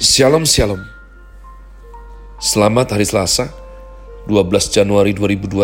Shalom Shalom. Selamat hari Selasa 12 Januari 2021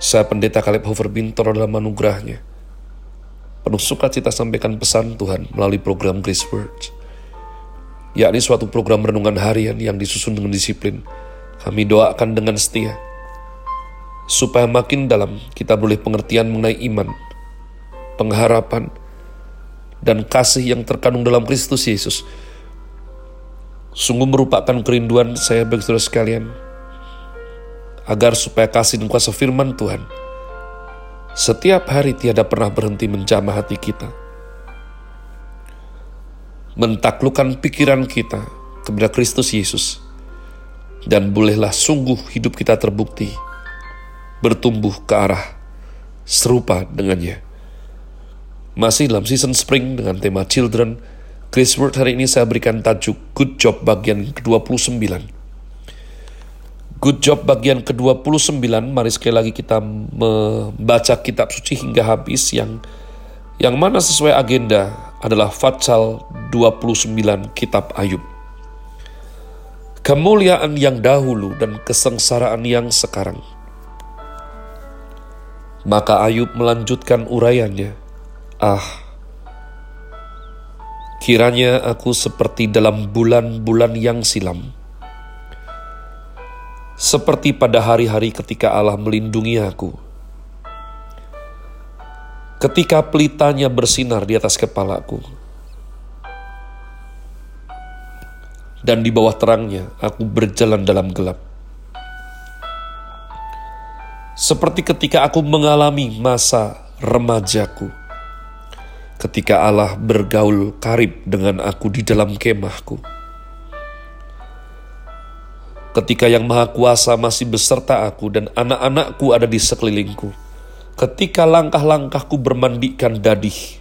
Saya pendeta Kaleb Hofer Bintor dalam anugerahnya. Penuh sukacita sampaikan pesan Tuhan melalui program Grace Words. Yakni suatu program renungan harian yang disusun dengan disiplin kami doakan dengan setia. Supaya makin dalam kita boleh pengertian mengenai iman, pengharapan, dan kasih yang terkandung dalam Kristus Yesus. Sungguh merupakan kerinduan saya bagi saudara sekalian, agar supaya kasih dan kuasa firman Tuhan setiap hari tiada pernah berhenti menjamah hati kita. Mentaklukkan pikiran kita kepada Kristus Yesus. Dan bolehlah sungguh hidup kita terbukti bertumbuh ke arah serupa dengannya. Masih dalam season spring dengan tema Children, Chris Word hari ini saya berikan tajuk Good Job bagian ke-29. Good Job bagian ke-29, mari sekali lagi kita membaca kitab suci hingga habis yang yang mana sesuai agenda adalah Fatsal 29 kitab Ayub. Kemuliaan yang dahulu dan kesengsaraan yang sekarang. Maka Ayub melanjutkan uraiannya Ah, kiranya aku seperti dalam bulan-bulan yang silam, seperti pada hari-hari ketika Allah melindungi aku. Ketika pelitanya bersinar di atas kepalaku, dan di bawah terangnya aku berjalan dalam gelap. Seperti ketika aku mengalami masa remajaku ketika Allah bergaul karib dengan aku di dalam kemahku. Ketika yang Maha Kuasa masih beserta aku dan anak-anakku ada di sekelilingku. Ketika langkah-langkahku bermandikan dadih.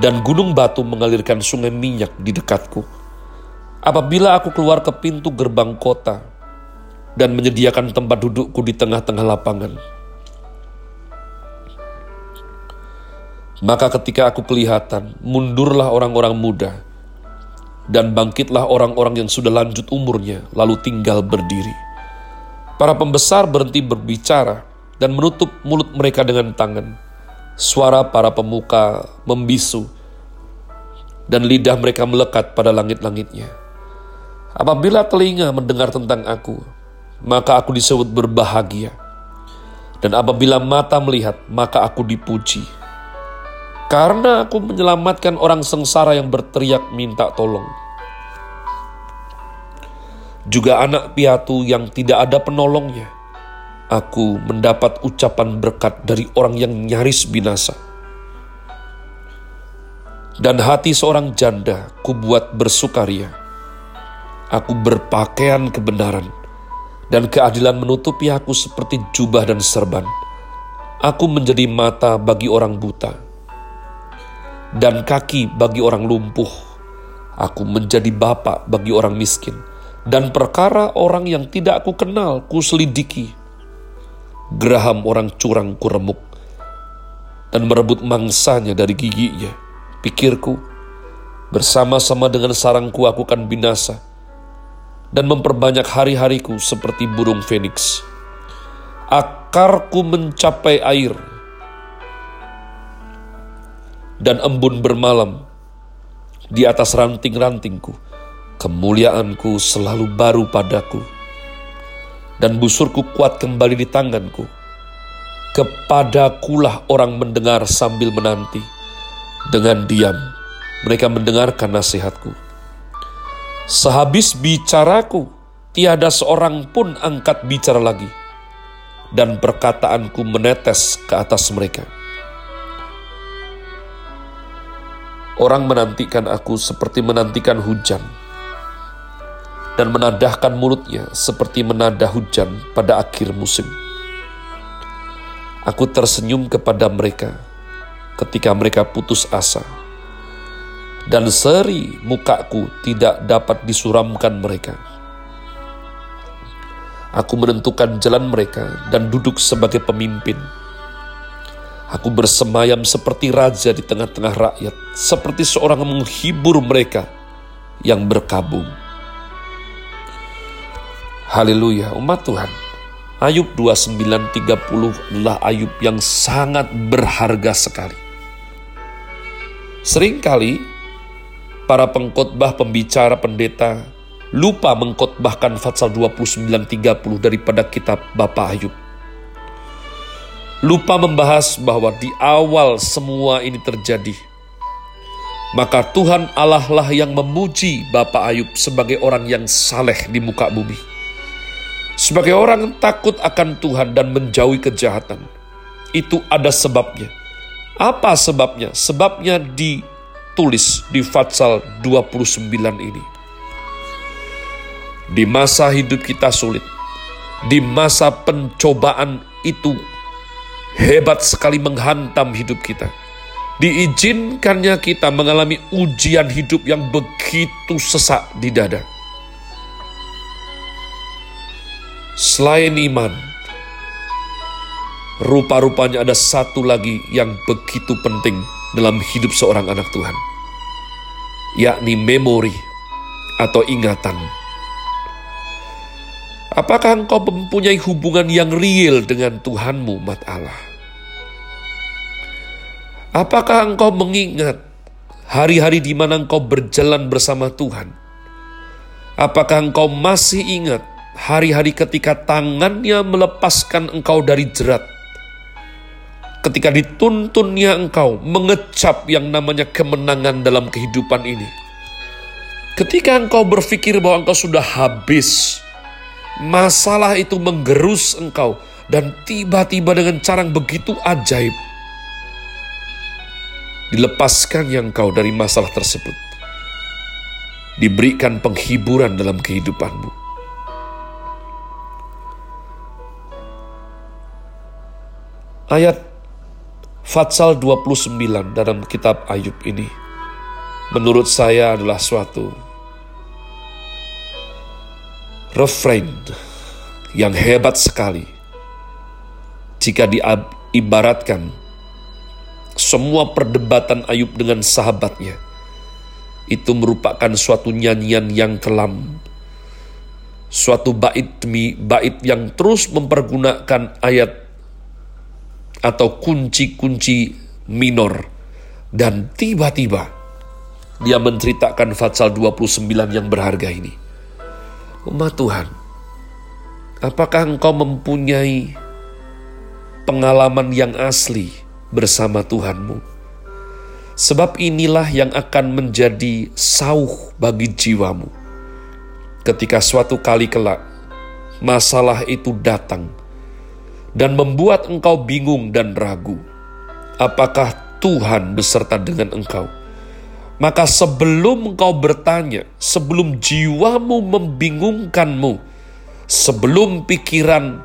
Dan gunung batu mengalirkan sungai minyak di dekatku. Apabila aku keluar ke pintu gerbang kota dan menyediakan tempat dudukku di tengah-tengah lapangan Maka ketika aku kelihatan, mundurlah orang-orang muda, dan bangkitlah orang-orang yang sudah lanjut umurnya, lalu tinggal berdiri. Para pembesar berhenti berbicara dan menutup mulut mereka dengan tangan. Suara para pemuka membisu, dan lidah mereka melekat pada langit-langitnya. Apabila telinga mendengar tentang aku, maka aku disebut berbahagia. Dan apabila mata melihat, maka aku dipuji karena aku menyelamatkan orang sengsara yang berteriak minta tolong. Juga anak piatu yang tidak ada penolongnya. Aku mendapat ucapan berkat dari orang yang nyaris binasa. Dan hati seorang janda kubuat bersukaria. Aku berpakaian kebenaran dan keadilan menutupi aku seperti jubah dan serban. Aku menjadi mata bagi orang buta dan kaki bagi orang lumpuh. Aku menjadi bapak bagi orang miskin, dan perkara orang yang tidak aku kenal ku selidiki. Geraham orang curang ku remuk, dan merebut mangsanya dari giginya. Pikirku, bersama-sama dengan sarangku aku akan binasa, dan memperbanyak hari-hariku seperti burung feniks. Akarku mencapai air, dan embun bermalam di atas ranting-rantingku. Kemuliaanku selalu baru padaku, dan busurku kuat kembali di tanganku. Kepadakulah orang mendengar sambil menanti. Dengan diam, mereka mendengarkan nasihatku. Sehabis bicaraku, tiada seorang pun angkat bicara lagi, dan perkataanku menetes ke atas mereka. Orang menantikan aku seperti menantikan hujan, dan menadahkan mulutnya seperti menadah hujan pada akhir musim. Aku tersenyum kepada mereka ketika mereka putus asa, dan seri mukaku tidak dapat disuramkan mereka. Aku menentukan jalan mereka dan duduk sebagai pemimpin. Aku bersemayam seperti raja di tengah-tengah rakyat, seperti seorang menghibur mereka yang berkabung. Haleluya, umat Tuhan. Ayub 29:30 adalah Ayub yang sangat berharga sekali. Seringkali para pengkhotbah, pembicara, pendeta lupa mengkhotbahkan Fatsal 29:30 daripada kitab Bapak Ayub lupa membahas bahwa di awal semua ini terjadi. Maka Tuhan Allah lah yang memuji Bapak Ayub sebagai orang yang saleh di muka bumi. Sebagai orang yang takut akan Tuhan dan menjauhi kejahatan. Itu ada sebabnya. Apa sebabnya? Sebabnya ditulis di Fatsal 29 ini. Di masa hidup kita sulit, di masa pencobaan itu hebat sekali menghantam hidup kita. Diizinkannya kita mengalami ujian hidup yang begitu sesak di dada. Selain iman, rupa-rupanya ada satu lagi yang begitu penting dalam hidup seorang anak Tuhan, yakni memori atau ingatan. Apakah engkau mempunyai hubungan yang real dengan Tuhanmu, mat Allah? Apakah engkau mengingat hari-hari di mana engkau berjalan bersama Tuhan? Apakah engkau masih ingat hari-hari ketika tangannya melepaskan engkau dari jerat? Ketika dituntunnya engkau mengecap yang namanya kemenangan dalam kehidupan ini. Ketika engkau berpikir bahwa engkau sudah habis, Masalah itu menggerus engkau dan tiba-tiba dengan cara yang begitu ajaib dilepaskan yang engkau dari masalah tersebut. Diberikan penghiburan dalam kehidupanmu. Ayat Fatsal 29 dalam kitab Ayub ini menurut saya adalah suatu refrain yang hebat sekali. Jika diibaratkan semua perdebatan Ayub dengan sahabatnya itu merupakan suatu nyanyian yang kelam. Suatu bait demi bait yang terus mempergunakan ayat atau kunci-kunci minor. Dan tiba-tiba dia menceritakan Fatsal 29 yang berharga ini Umat Tuhan, apakah engkau mempunyai pengalaman yang asli bersama Tuhanmu? Sebab inilah yang akan menjadi sauh bagi jiwamu. Ketika suatu kali kelak masalah itu datang dan membuat engkau bingung dan ragu, apakah Tuhan beserta dengan engkau? Maka sebelum engkau bertanya, sebelum jiwamu membingungkanmu, sebelum pikiran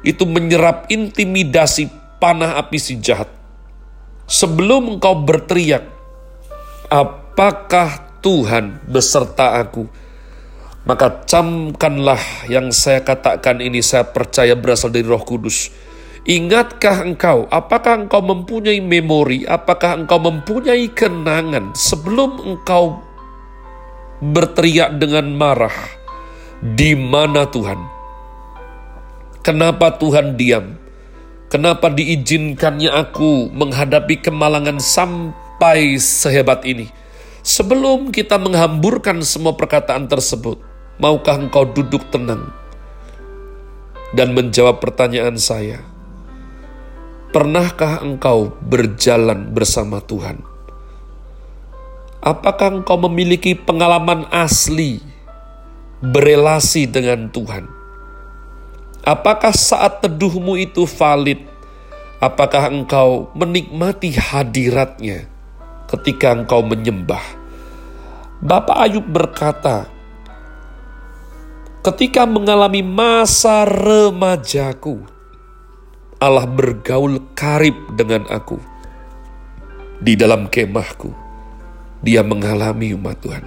itu menyerap intimidasi panah api si jahat, sebelum engkau berteriak, apakah Tuhan beserta aku? Maka camkanlah yang saya katakan ini saya percaya berasal dari roh kudus Ingatkah engkau, apakah engkau mempunyai memori, apakah engkau mempunyai kenangan sebelum engkau berteriak dengan marah? Di mana Tuhan? Kenapa Tuhan diam? Kenapa diizinkannya aku menghadapi kemalangan sampai sehebat ini? Sebelum kita menghamburkan semua perkataan tersebut, maukah engkau duduk tenang dan menjawab pertanyaan saya? Pernahkah engkau berjalan bersama Tuhan? Apakah engkau memiliki pengalaman asli berelasi dengan Tuhan? Apakah saat teduhmu itu valid? Apakah engkau menikmati hadiratnya ketika engkau menyembah? Bapak Ayub berkata, ketika mengalami masa remajaku, Allah bergaul karib dengan aku. Di dalam kemahku, dia mengalami umat Tuhan.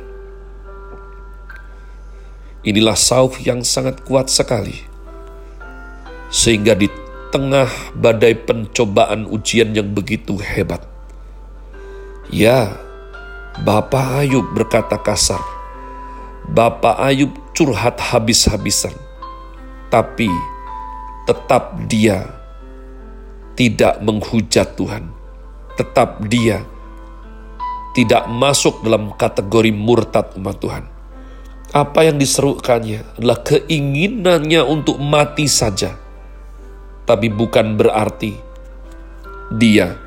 Inilah sauh yang sangat kuat sekali. Sehingga di tengah badai pencobaan ujian yang begitu hebat. Ya, Bapak Ayub berkata kasar. Bapak Ayub curhat habis-habisan. Tapi tetap dia tidak menghujat Tuhan. Tetap dia tidak masuk dalam kategori murtad umat Tuhan. Apa yang diserukannya adalah keinginannya untuk mati saja. Tapi bukan berarti dia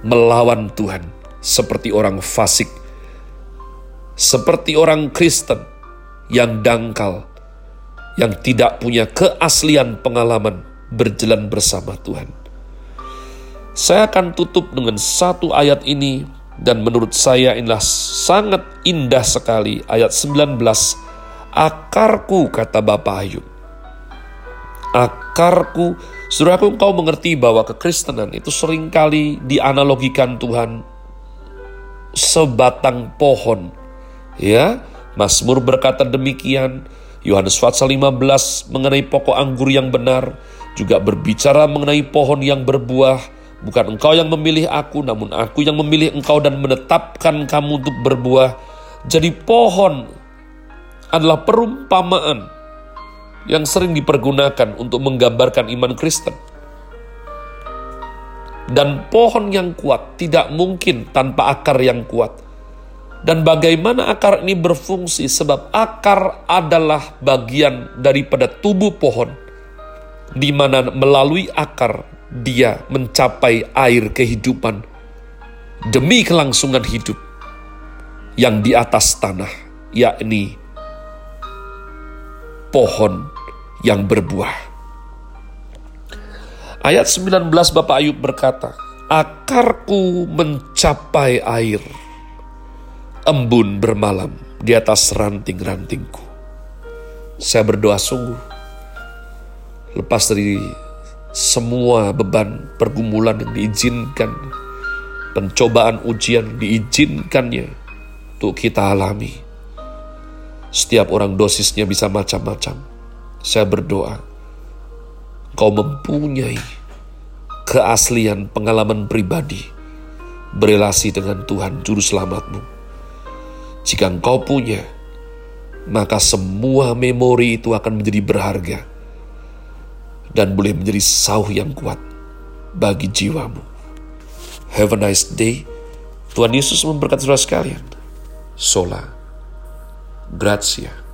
melawan Tuhan seperti orang fasik, seperti orang Kristen yang dangkal, yang tidak punya keaslian pengalaman berjalan bersama Tuhan. Saya akan tutup dengan satu ayat ini dan menurut saya inilah sangat indah sekali ayat 19 akarku kata Bapak Ayub akarku Saudaraku engkau mengerti bahwa kekristenan itu sering kali dianalogikan Tuhan sebatang pohon. Ya, Mazmur berkata demikian. Yohanes pasal 15 mengenai pokok anggur yang benar, juga berbicara mengenai pohon yang berbuah. Bukan engkau yang memilih aku, namun aku yang memilih engkau dan menetapkan kamu untuk berbuah. Jadi pohon adalah perumpamaan yang sering dipergunakan untuk menggambarkan iman Kristen. Dan pohon yang kuat tidak mungkin tanpa akar yang kuat. Dan bagaimana akar ini berfungsi? Sebab akar adalah bagian daripada tubuh pohon, di mana melalui akar dia mencapai air kehidupan demi kelangsungan hidup yang di atas tanah, yakni pohon yang berbuah. Ayat 19 Bapak Ayub berkata, Akarku mencapai air, embun bermalam di atas ranting-rantingku. Saya berdoa sungguh, lepas dari semua beban pergumulan yang diizinkan, pencobaan ujian diizinkannya untuk kita alami. Setiap orang dosisnya bisa macam-macam. Saya berdoa, kau mempunyai keaslian pengalaman pribadi berelasi dengan Tuhan Juru Selamatmu. Jika engkau punya, maka semua memori itu akan menjadi berharga dan boleh menjadi sauh yang kuat bagi jiwamu. Have a nice day. Tuhan Yesus memberkati saudara sekalian. Sola. Grazie.